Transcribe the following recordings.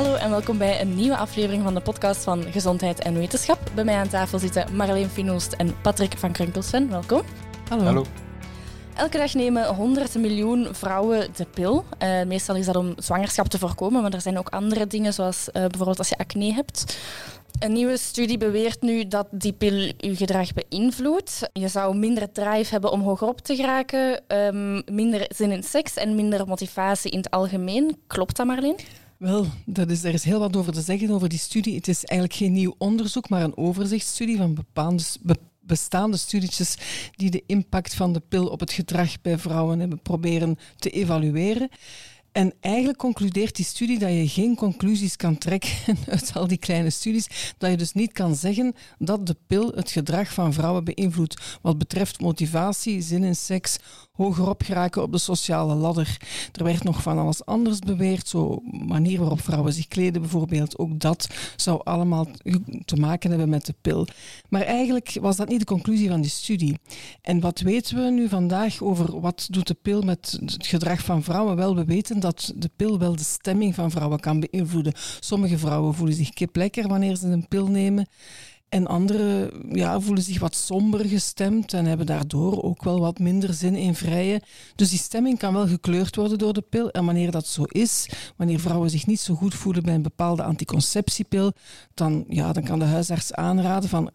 Hallo en welkom bij een nieuwe aflevering van de podcast van Gezondheid en Wetenschap. Bij mij aan tafel zitten Marleen Finoost en Patrick van Krunkelsven. Welkom. Hallo. Hallo. Elke dag nemen 100 miljoen vrouwen de pil. Uh, meestal is dat om zwangerschap te voorkomen, maar er zijn ook andere dingen, zoals uh, bijvoorbeeld als je acne hebt. Een nieuwe studie beweert nu dat die pil je gedrag beïnvloedt. Je zou minder drive hebben om hogerop te geraken, um, minder zin in seks en minder motivatie in het algemeen. Klopt dat, Marleen? Wel, dat is, er is heel wat over te zeggen over die studie. Het is eigenlijk geen nieuw onderzoek, maar een overzichtsstudie van bepaalde, bestaande studietjes die de impact van de pil op het gedrag bij vrouwen hebben proberen te evalueren. En eigenlijk concludeert die studie dat je geen conclusies kan trekken uit al die kleine studies. Dat je dus niet kan zeggen dat de pil het gedrag van vrouwen beïnvloedt. Wat betreft motivatie, zin in seks, hogerop geraken op de sociale ladder. Er werd nog van alles anders beweerd. Zo manier waarop vrouwen zich kleden bijvoorbeeld. Ook dat zou allemaal te maken hebben met de pil. Maar eigenlijk was dat niet de conclusie van die studie. En wat weten we nu vandaag over wat doet de pil met het gedrag van vrouwen? Wel, we weten dat de pil wel de stemming van vrouwen kan beïnvloeden. Sommige vrouwen voelen zich kip lekker wanneer ze een pil nemen. En anderen ja, voelen zich wat somber gestemd en hebben daardoor ook wel wat minder zin in vrijen. Dus die stemming kan wel gekleurd worden door de pil. En wanneer dat zo is, wanneer vrouwen zich niet zo goed voelen bij een bepaalde anticonceptiepil, dan, ja, dan kan de huisarts aanraden van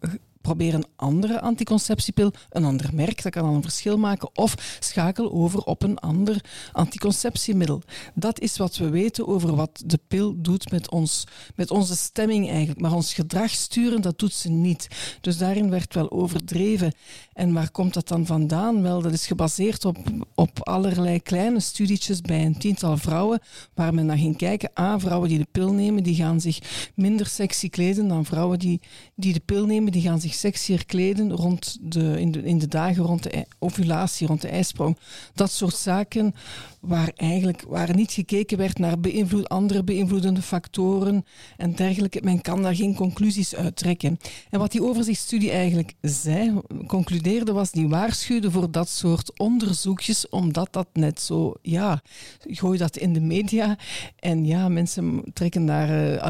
probeer een andere anticonceptiepil, een ander merk, dat kan al een verschil maken, of schakel over op een ander anticonceptiemiddel. Dat is wat we weten over wat de pil doet met, ons, met onze stemming eigenlijk. Maar ons gedrag sturen, dat doet ze niet. Dus daarin werd wel overdreven. En waar komt dat dan vandaan? Wel, dat is gebaseerd op, op allerlei kleine studietjes bij een tiental vrouwen, waar men naar ging kijken. A, vrouwen die de pil nemen, die gaan zich minder sexy kleden dan vrouwen die, die de pil nemen, die gaan zich sexier kleden rond de, in, de, in de dagen rond de ovulatie, rond de ijsprong. Dat soort zaken waar eigenlijk waar niet gekeken werd naar beïnvloed, andere beïnvloedende factoren en dergelijke. Men kan daar geen conclusies uit trekken. En wat die overzichtsstudie eigenlijk zei, concludeerde, was die waarschuwde voor dat soort onderzoekjes, omdat dat net zo, ja, gooi dat in de media en ja, mensen trekken daar, uh,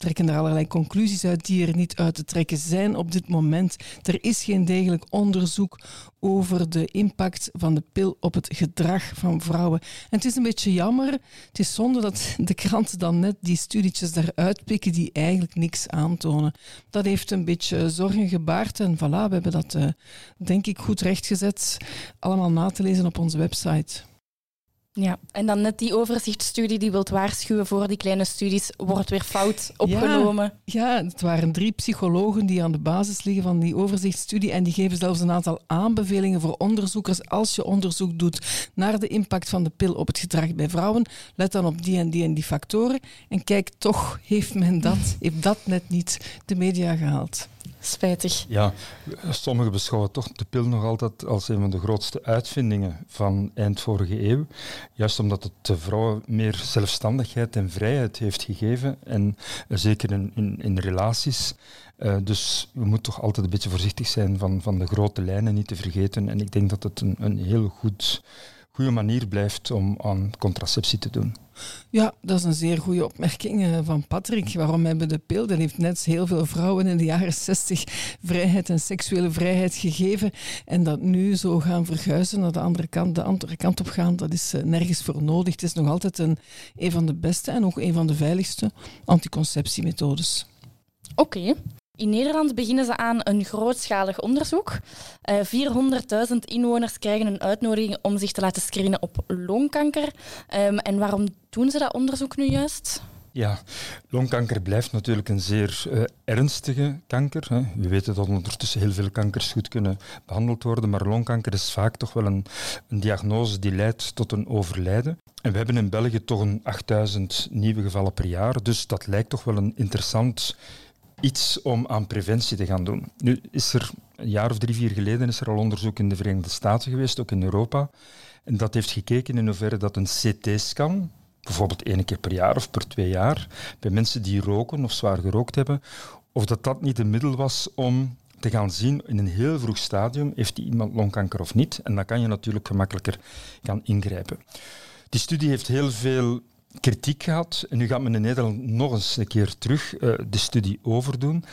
trekken er allerlei conclusies uit die er niet uit te trekken zijn op dit moment. Er is geen degelijk onderzoek over de impact van de pil op het gedrag van vrouwen. En het is een beetje jammer. Het is zonde dat de kranten dan net die studietjes daaruit pikken die eigenlijk niks aantonen. Dat heeft een beetje zorgen gebaard en voilà, we hebben dat uh, denk ik goed rechtgezet. Allemaal na te lezen op onze website. Ja, en dan net die overzichtsstudie die wilt waarschuwen voor die kleine studies, wordt weer fout opgenomen. Ja, ja, het waren drie psychologen die aan de basis liggen van die overzichtsstudie en die geven zelfs een aantal aanbevelingen voor onderzoekers. Als je onderzoek doet naar de impact van de pil op het gedrag bij vrouwen, let dan op die en die en die factoren en kijk, toch heeft men dat, heeft dat net niet de media gehaald. Spijtig. Ja, sommigen beschouwen toch de pil nog altijd als een van de grootste uitvindingen van eind vorige eeuw. Juist omdat het de vrouwen meer zelfstandigheid en vrijheid heeft gegeven. En zeker in, in, relaties. Uh, dus we moeten toch altijd een beetje voorzichtig zijn van, van de grote lijnen niet te vergeten. En ik denk dat het een, een heel goed goede manier blijft om aan contraceptie te doen. Ja, dat is een zeer goede opmerking eh, van Patrick. Waarom hebben de pil? Dat heeft net heel veel vrouwen in de jaren 60 vrijheid en seksuele vrijheid gegeven. En dat nu zo gaan verguizen naar de andere kant, de andere kant op gaan, dat is eh, nergens voor nodig. Het is nog altijd een, een van de beste en ook een van de veiligste anticonceptiemethodes. Oké. In Nederland beginnen ze aan een grootschalig onderzoek. Uh, eh, 400.000 inwoners krijgen een uitnodiging om zich te laten screenen op longkanker. Um, en waarom doen ze dat onderzoek nu juist? Ja, longkanker blijft natuurlijk een zeer uh, ernstige kanker. Hè. We weten dat ondertussen heel veel kankers goed kunnen behandeld worden, maar longkanker is vaak toch wel een, een diagnose die leidt tot een overlijden. En we hebben in België toch een 8000 nieuwe gevallen per jaar, dus dat lijkt toch wel een interessant iets om aan preventie te gaan doen. Nu is er een jaar of drie, vier geleden is er al onderzoek in de Verenigde Staten geweest, ook in Europa. En dat heeft gekeken in hoeverre dat een CT-scan, bijvoorbeeld één keer per jaar of per twee jaar, bij mensen die roken of zwaar gerookt hebben, of dat dat niet een middel was om te gaan zien in een heel vroeg stadium, heeft die iemand longkanker of niet. En dan kan je natuurlijk gemakkelijker gaan ingrijpen. Die studie heeft heel veel kritiek gehad. En nu gaat men in Nederland nog eens een keer terug uh, de studie overdoen.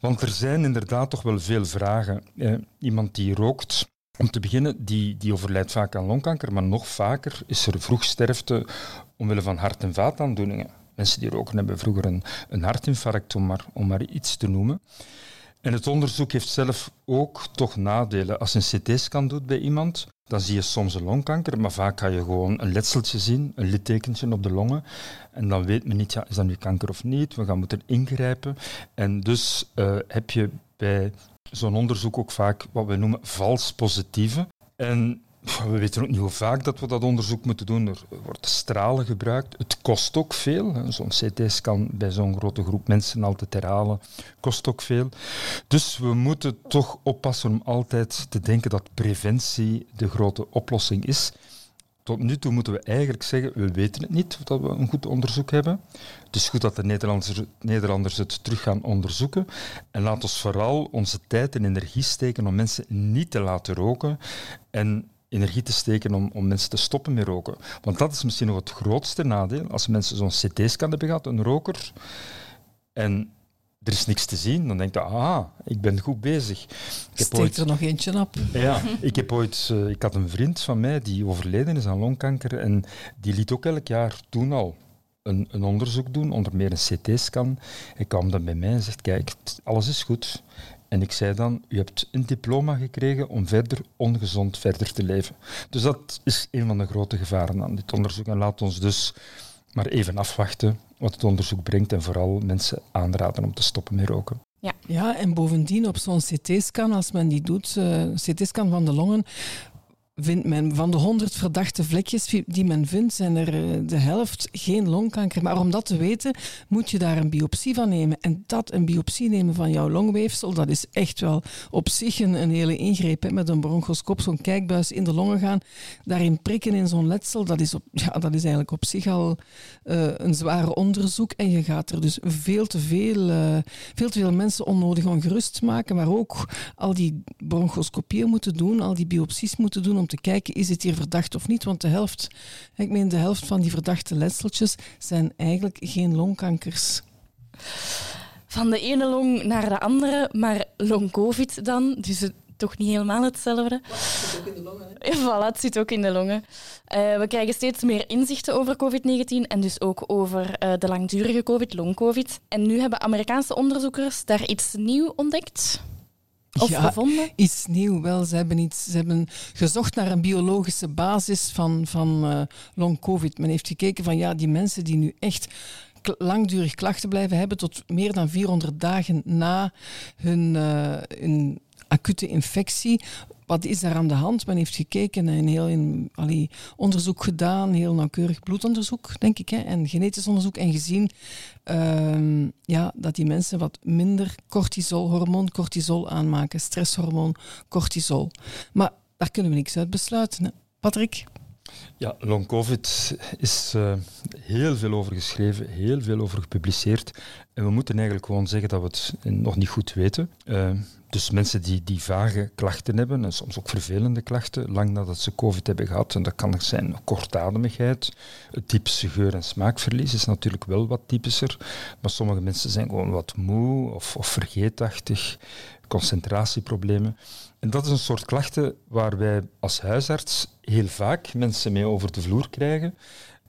Want er zijn inderdaad toch wel veel vragen. Uh, iemand die rookt, om te beginnen, die, die overlijdt vaak aan longkanker, maar nog vaker is er vroegsterfte omwille van hart- en vaataandoeningen. Mensen die roken hebben vroeger een, een hartinfarct, om maar, om maar iets te noemen. En het onderzoek heeft zelf ook toch nadelen. Als je een CT-scan doet bij iemand, dan zie je soms een longkanker, maar vaak ga je gewoon een letseltje zien, een littekentje op de longen. En dan weet men niet, ja, is dat nu kanker of niet? We gaan moeten ingrijpen. En dus uh, heb je bij zo'n onderzoek ook vaak wat we noemen vals positieve. En we weten ook niet hoe vaak dat we dat onderzoek moeten doen. Er wordt stralen gebruikt. Het kost ook veel. Zo'n CT-scan bij zo'n grote groep mensen altijd herhalen kost ook veel. Dus we moeten toch oppassen om altijd te denken dat preventie de grote oplossing is. Tot nu toe moeten we eigenlijk zeggen, we weten het niet, dat we een goed onderzoek hebben. Het is goed dat de Nederlanders, Nederlanders het terug gaan onderzoeken. En laat ons vooral onze tijd en energie steken om mensen niet te laten roken. En energie te steken om, om mensen te stoppen met roken. Want dat is misschien nog het grootste nadeel. Als mensen zo'n CT-scan hebben gehad, een roker, en er is niks te zien, dan denk je, ah, ik ben goed bezig. Ik Steek ooit, er nog eentje op. Ja, ik, heb ooit, uh, ik had een vriend van mij die overleden is aan longkanker en die liet ook elk jaar toen al een, een onderzoek doen, onder meer een CT-scan. Hij kwam dan bij mij en zegt, kijk, alles is goed. En ik zei dan, u hebt een diploma gekregen om verder ongezond verder te leven. Dus dat is een van de grote gevaren aan dit onderzoek. En laat ons dus maar even afwachten wat het onderzoek brengt en vooral mensen aanraden om te stoppen met roken. Ja. ja, en bovendien op zo'n CT-scan, als men die doet, uh, CT-scan van de longen, vindt men van de 100 verdachte vlekjes die men vindt, zijn er eh, de helft geen longkanker. Maar om dat te weten, moet je daar een biopsie van nemen. En dat, een biopsie nemen van jouw longweefsel, dat is echt wel op zich een, hele ingreep. Hè. Met een bronchoscoop, zo'n kijkbuis in de longen gaan, daarin prikken in zo'n letsel, dat is, ja, dat is eigenlijk op zich al uh, een zware onderzoek. En je gaat er dus veel te veel, uh, veel te veel mensen onnodig ongerust maken, maar ook al die bronchoscopieën moeten doen, al die biopsies moeten doen om te kijken, is het hier verdacht of niet? Want de helft, ik meen de helft van die verdachte letseltjes zijn eigenlijk geen longkankers. Van de ene long naar de andere, maar long-covid dan, dus het, toch niet helemaal hetzelfde. Het zit ook in de longen. Hè? Voilà, het zit ook in de longen. Uh, we krijgen steeds meer inzichten over COVID-19 en dus ook over uh, de langdurige COVID, long-COVID. En nu hebben Amerikaanse onderzoekers daar iets nieuws ontdekt. Of ja, gevonden? Iets nieuw. Wel, ze hebben, iets, ze hebben gezocht naar een biologische basis van, van uh, long-covid. Men heeft gekeken van ja, die mensen die nu echt langdurig klachten blijven hebben tot meer dan 400 dagen na hun, uh, hun acute infectie wat is daar aan de hand? Men heeft gekeken en heel in, onderzoek gedaan, heel nauwkeurig bloedonderzoek, denk ik, hè, en genetisch onderzoek, en gezien uh, ja, dat die mensen wat minder cortisol, hormoon cortisol aanmaken, stresshormoon cortisol. Maar daar kunnen we niks uit besluiten. Hè. Patrick? Ja, long COVID is uh, heel veel over geschreven, heel veel over gepubliceerd. En we moeten eigenlijk gewoon zeggen dat we het nog niet goed weten. Uh, dus mensen die, die vage klachten hebben, en soms ook vervelende klachten, lang nadat ze COVID hebben gehad, en dat kan zijn kortademigheid, typische geur- en smaakverlies is natuurlijk wel wat typischer, maar sommige mensen zijn gewoon wat moe of, of vergeetachtig, concentratieproblemen. En dat is een soort klachten waar wij als huisarts heel vaak mensen mee over de vloer krijgen.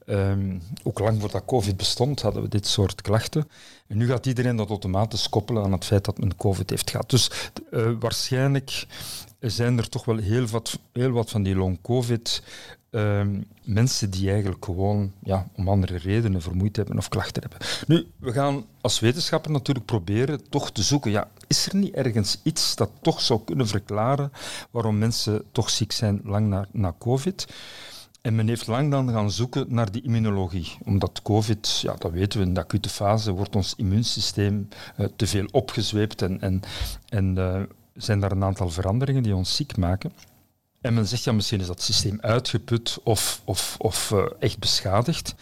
Um, ook lang voordat COVID bestond, hadden we dit soort klachten. En nu gaat iedereen dat automatisch koppelen aan het feit dat men COVID heeft gehad. Dus uh, waarschijnlijk zijn er toch wel heel wat, heel wat van die long-COVID um, mensen die eigenlijk gewoon ja, om andere redenen vermoeid hebben of klachten hebben. Nu, we gaan als wetenschapper natuurlijk proberen toch te zoeken, ja, is er niet ergens iets dat toch zou kunnen verklaren waarom mensen toch ziek zijn lang na, na COVID? En men heeft lang dan gaan zoeken naar die immunologie. Omdat COVID, ja, dat weten we, in de acute fase wordt ons immuunsysteem uh, te veel opgezweept en, en, en uh, zijn daar een aantal veranderingen die ons ziek maken. En men zegt, ja, misschien is dat systeem uitgeput of, of, of uh, echt beschadigd.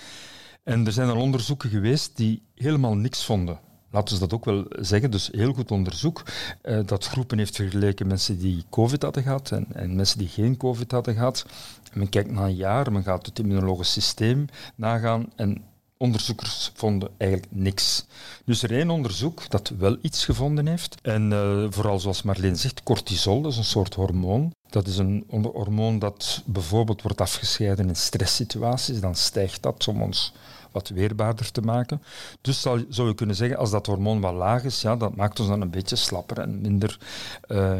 En er zijn al onderzoeken geweest die helemaal niks vonden. Laten we dat ook wel zeggen. Dus heel goed onderzoek uh, dat groepen heeft vergeleken mensen die COVID hadden gehad en, en mensen die geen COVID hadden gehad. Men kijkt na een jaar, men gaat het immunologisch systeem nagaan en onderzoekers vonden eigenlijk niks. Dus er is één onderzoek dat wel iets gevonden heeft. En uh, vooral zoals Marleen zegt, cortisol, dat is een soort hormoon. Dat is een hormoon dat bijvoorbeeld wordt afgescheiden in stresssituaties. Dan stijgt dat om ons wat weerbaarder te maken. Dus zou, zou je kunnen zeggen, als dat hormoon wat laag is, ja, dat maakt ons dan een beetje slapper en minder, uh,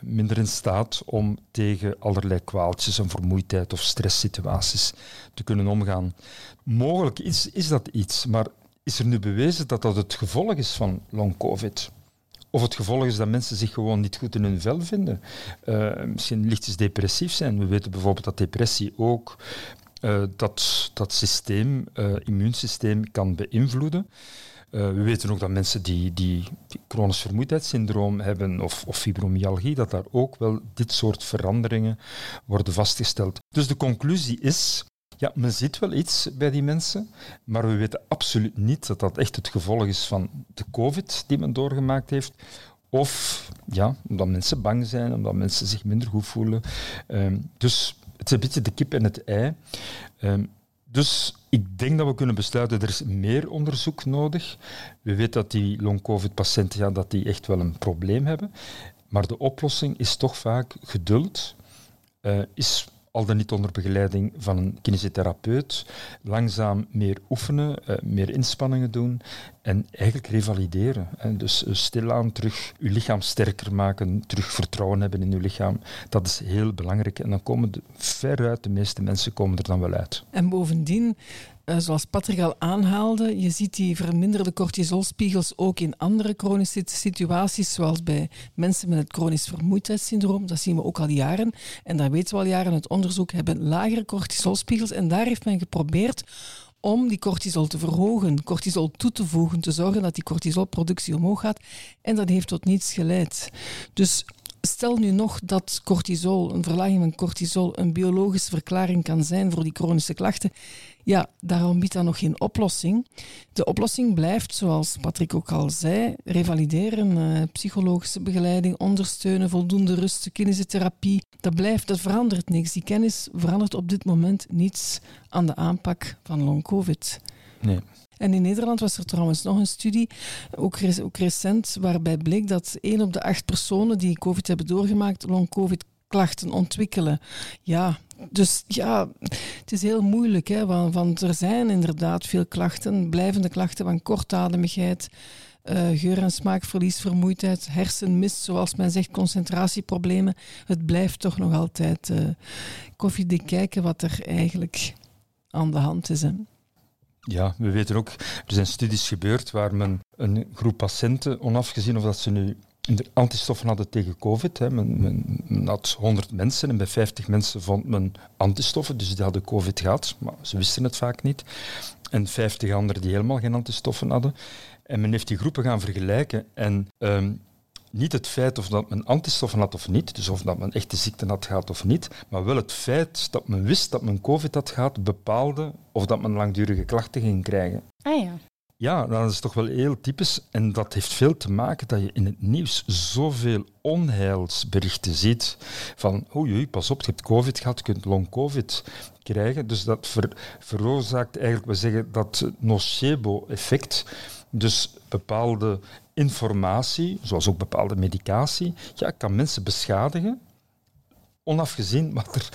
minder in staat om tegen allerlei kwaaltjes en vermoeidheid of stresssituaties te kunnen omgaan. Mogelijk is, is dat iets, maar is er nu bewezen dat dat het gevolg is van long-covid? Of het gevolg is dat mensen zich gewoon niet goed in hun vel vinden. Uh, misschien lichtjes depressief zijn. We weten bijvoorbeeld dat depressie ook uh, dat, dat systeem, uh, immuunsysteem kan beïnvloeden. Uh, we weten ook dat mensen die, die, chronisch vermoeidheidssyndroom hebben of, of fibromyalgie, dat daar ook wel dit soort veranderingen worden vastgesteld. Dus de conclusie is, ja, men ziet wel iets bij die mensen, maar we weten absoluut niet dat dat echt het gevolg is van de COVID die men doorgemaakt heeft. Of ja, omdat mensen bang zijn, omdat mensen zich minder goed voelen. Uh, dus het is een beetje de kip en het ei. Um, dus ik denk dat we kunnen besluiten, er is meer onderzoek nodig. We weten dat die long-covid-patiënten ja, dat die echt wel een probleem hebben. Maar de oplossing is toch vaak geduld, uh, is al dan niet onder begeleiding van een kinesitherapeut, langzaam meer oefenen, uh, meer inspanningen doen en eigenlijk revalideren. Hè. Dus uh, stilaan terug uw lichaam sterker maken, terug vertrouwen hebben in uw lichaam. Dat is heel belangrijk. En dan komen de, veruit de meeste mensen komen er dan wel uit. En bovendien uh, zoals Patrick al aanhaalde, je ziet die verminderde cortisolspiegels ook in andere chronische situaties, zoals bij mensen met het chronisch vermoeidheidssyndroom. Dat zien we ook al jaren. En daar weten we al jaren uit onderzoek, hebben lagere cortisolspiegels. En daar heeft men geprobeerd om die cortisol te verhogen, cortisol toe te voegen, te zorgen dat die cortisolproductie omhoog gaat. En dat heeft tot niets geleid. Dus stel nu nog dat cortisol, een verlaging van cortisol, een biologische verklaring kan zijn voor die chronische klachten. Ja, daarom biedt dat nog geen oplossing. De oplossing blijft, zoals Patrick ook al zei, revalideren, uh, psychologische begeleiding, ondersteunen, voldoende rust, kinesiotherapie. Dat blijft, dat verandert niks. Die kennis verandert op dit moment niets aan de aanpak van long-covid. Nee. En in Nederland was er trouwens nog een studie, ook, recent, waarbij bleek dat één op de acht personen die COVID hebben doorgemaakt, long-covid klachten ontwikkelen. Ja, dus ja, het is heel moeilijk, hè, want, er zijn inderdaad veel klachten, blijvende klachten van kortademigheid, uh, geur- en smaakverlies, vermoeidheid, hersenmist, zoals men zegt, concentratieproblemen. Het blijft toch nog altijd uh, koffiedik kijken wat er eigenlijk aan de hand is. Ja, we weten ook, er zijn studies gebeurd waar men een groep patiënten, onafgezien of dat ze nu antistoffen hadden tegen COVID. Hè. Men, had 100 mensen en bij 50 mensen vond men antistoffen, dus die hadden COVID gehad, maar ze wisten het vaak niet. En 50 anderen die helemaal geen antistoffen hadden. En men heeft die groepen gaan vergelijken en um, niet het feit of dat men antistoffen had of niet, dus of dat men echte ziekten had gehad of niet, maar wel het feit dat men wist dat men COVID had gehad, bepaalde of dat men langdurige klachten ging krijgen. Ah ja. Ja, dat is toch wel heel typisch. En dat heeft veel te maken dat je in het nieuws zoveel onheilsberichten ziet. Van, oei, pas op, je hebt COVID gehad, je kunt long-COVID krijgen. Dus dat ver, veroorzaakt eigenlijk, we zeggen dat nocebo-effect. Dus bepaalde informatie, zoals ook bepaalde medicatie, ja, kan mensen beschadigen onafgezien wat er,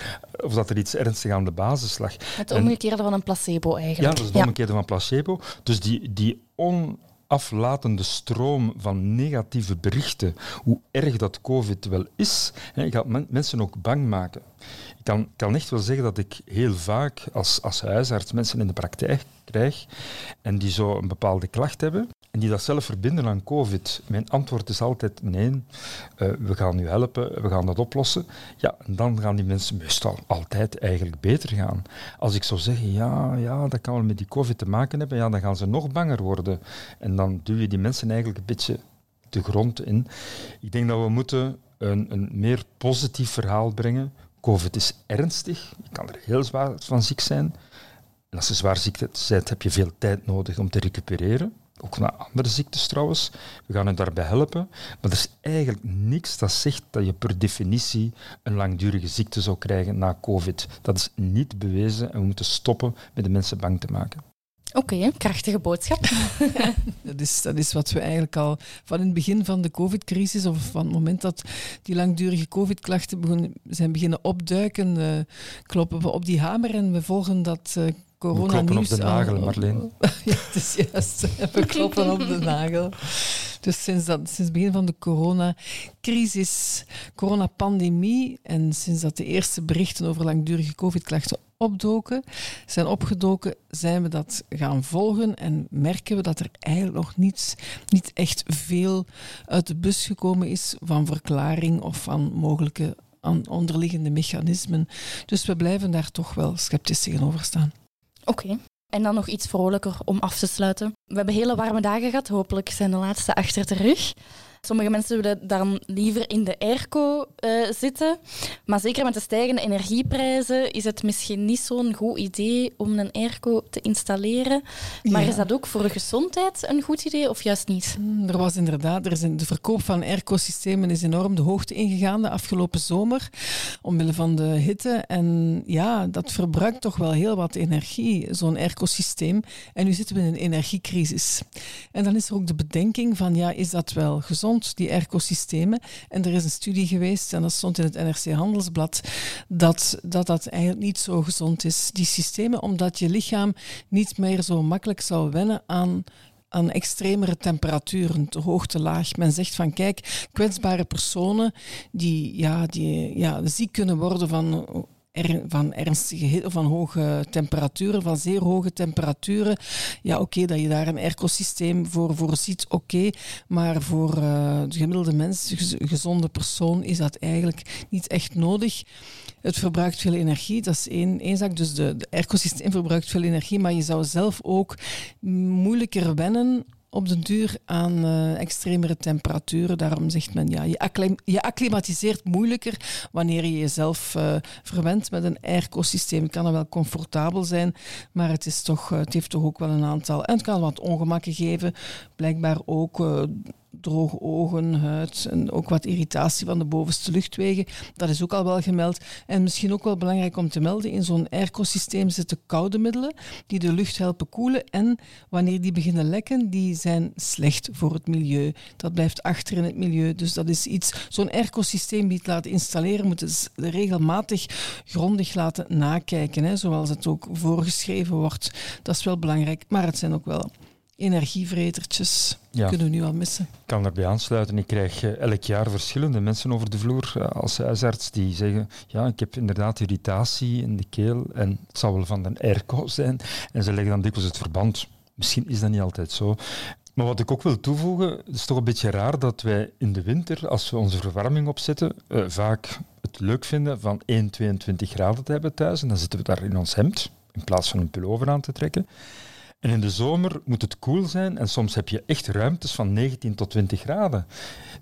of dat er iets ernstigs aan de basis lag. Het omgekeerde van een placebo eigenlijk. Ja, dat is het omgekeerde van placebo. Dus die, die onaflatende stroom van negatieve berichten, hoe erg dat COVID wel is, hè, gaat men, mensen ook bang maken. Ik kan, kan echt wel zeggen dat ik heel vaak als, als huisarts mensen in de praktijk krijg en die zo een bepaalde klacht hebben en die dat zelf verbinden aan COVID. Mijn antwoord is altijd nee, uh, we gaan u helpen, we gaan dat oplossen. Ja, en dan gaan die mensen meestal altijd eigenlijk beter gaan. Als ik zou zeggen, ja, ja, dat kan wel met die COVID te maken hebben, ja, dan gaan ze nog banger worden. En dan duw je die mensen eigenlijk een beetje de grond in. Ik denk dat we moeten een, een meer positief verhaal brengen. COVID is ernstig, je kan er heel zwaar van ziek zijn. En als je zwaar ziek bent, heb je veel tijd nodig om te recupereren ook naar andere ziektes trouwens. We gaan hen daarbij helpen. Maar er is eigenlijk niks dat zegt dat je per definitie een langdurige ziekte zou krijgen na COVID. Dat is niet bewezen en we moeten stoppen met de mensen bang te maken. Oké, krachtige boodschap. dat, is, dat is wat we eigenlijk al van in het begin van de COVID-crisis, of van het moment dat die langdurige COVID-klachten zijn beginnen opduiken, uh, kloppen we op die hamer en we volgen dat uh, corona We kloppen op de nagel, Marleen. ja, het is juist. We kloppen op de nagel. Dus sinds, dat, sinds het begin van de coronacrisis, coronapandemie en sinds dat de eerste berichten over langdurige COVID-klachten opdoken, zijn opgedoken, zijn we dat gaan volgen en merken we dat er eigenlijk nog niets, niet echt veel uit de bus gekomen is van verklaring of van mogelijke onderliggende mechanismen. Dus we blijven daar toch wel sceptisch tegenover staan. Oké. En dan nog iets vrolijker om af te sluiten. We hebben hele warme dagen gehad. Hopelijk zijn de laatste achter de rug. Sommige mensen willen dan liever in de airco uh, zitten. Maar zeker met de stijgende energieprijzen is het misschien niet zo'n goed idee om een airco te installeren. Maar is dat ook voor de gezondheid een goed idee of juist niet? Hmm, er was inderdaad, er is de verkoop van airco-systemen is enorm de hoogte ingegaan de afgelopen zomer, omwille van de hitte. En ja, dat verbruikt toch wel heel wat energie, zo'n airco-systeem. En nu zitten we in een energiecrisis. En dan is er ook de bedenking van, ja, is dat wel gezond? Die ecosystemen. En er is een studie geweest, en dat stond in het NRC Handelsblad, dat, dat dat eigenlijk niet zo gezond is, die systemen, omdat je lichaam niet meer zo makkelijk zal wennen aan aan extremere temperaturen, te hoog, te laag. Men zegt van kijk, kwetsbare personen die, ja, die ja, ziek kunnen worden van van ernstige hitte, van hoge temperaturen, van zeer hoge temperaturen. Ja, oké, dat je daar een ecosysteem voor voorziet, oké. maar voor uh, de gemiddelde mens, de gezonde persoon, is dat eigenlijk niet echt nodig. Het verbruikt veel energie, dat is één, één zaak. Dus de, de ecosysteem verbruikt veel energie, maar je zou zelf ook moeilijker wennen op de duur aan uh, extremere temperaturen. Daarom zegt men, ja, je, je acclimatiseert moeilijker wanneer je jezelf uh, verwendt met een airco-systeem. Het kan wel comfortabel zijn, maar het, is toch, uh, het heeft toch ook wel een aantal... En het kan wat ongemakken geven. Blijkbaar ook droge ogen, huid en ook wat irritatie van de bovenste luchtwegen. Dat is ook al wel gemeld. En misschien ook wel belangrijk om te melden, in zo'n airco-systeem zitten koude middelen die de lucht helpen koelen. En wanneer die beginnen lekken, die zijn slecht voor het milieu. Dat blijft achter in het milieu. Dus dat is iets, zo'n airco-systeem die het laten installeren, moet het regelmatig grondig laten nakijken, hè, zoals het ook voorgeschreven wordt. Dat is wel belangrijk, maar het zijn ook wel energievretertjes ja. kunnen we nu al missen. Ik kan daarbij aansluiten. Ik krijg eh, elk jaar verschillende mensen over de vloer uh, als huisarts die zeggen ja, ik heb inderdaad irritatie in de keel en het zal wel van de airco zijn. En ze leggen dan dikwijls het verband. Misschien is dat niet altijd zo. Maar wat ik ook wil toevoegen, het is toch een beetje raar dat wij in de winter, als we onze verwarming opzetten, uh, vaak het leuk vinden van 1, 22 graden te hebben thuis. En dan zitten we daar in ons hemd, in plaats van een pullover aan te trekken. En in de zomer moet het koel zijn en soms heb je echt ruimtes van 19 tot 20 graden.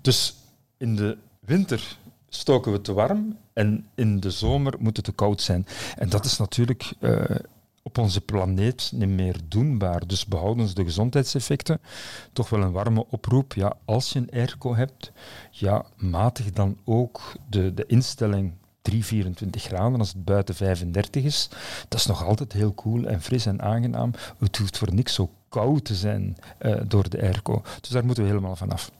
Dus in de winter stoken we te warm en in de zomer moet het te koud zijn. En dat is natuurlijk uh, op onze planeet niet meer doenbaar. Dus behouden de gezondheidseffecten. Toch wel een warme oproep. Ja, als je een airco hebt, ja, matig dan ook de, de instelling 3, 24 graden als het buiten 35 is. Dat is nog altijd heel cool en fris en aangenaam. Het hoeft voor niks zo koud te zijn uh, door de airco. Dus daar moeten we helemaal vanaf.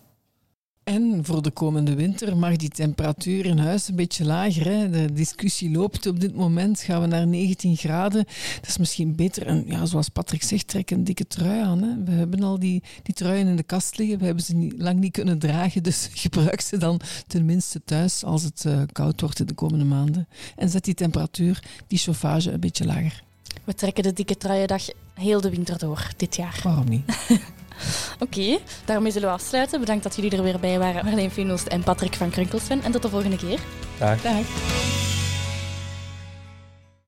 En voor de komende winter mag die temperatuur in huis een beetje lager. Hè? De discussie loopt op dit moment. Gaan we naar 19 graden? Dat is misschien beter. En ja, zoals Patrick zegt, trek een dikke trui aan. Hè? We hebben al die, die truien in de kast liggen. We hebben ze niet, lang niet kunnen dragen. Dus gebruik ze dan tenminste thuis als het uh, koud wordt in de komende maanden. En zet die temperatuur, die chauffage, een beetje lager. We trekken de dikke truiendag heel de winter door dit jaar. Waarom niet? Oké, daarmee zullen we afsluiten. Bedankt dat jullie er weer bij waren. Marleen Veenoost en Patrick van Krunkelsven. En tot de volgende keer. Dag. Dag.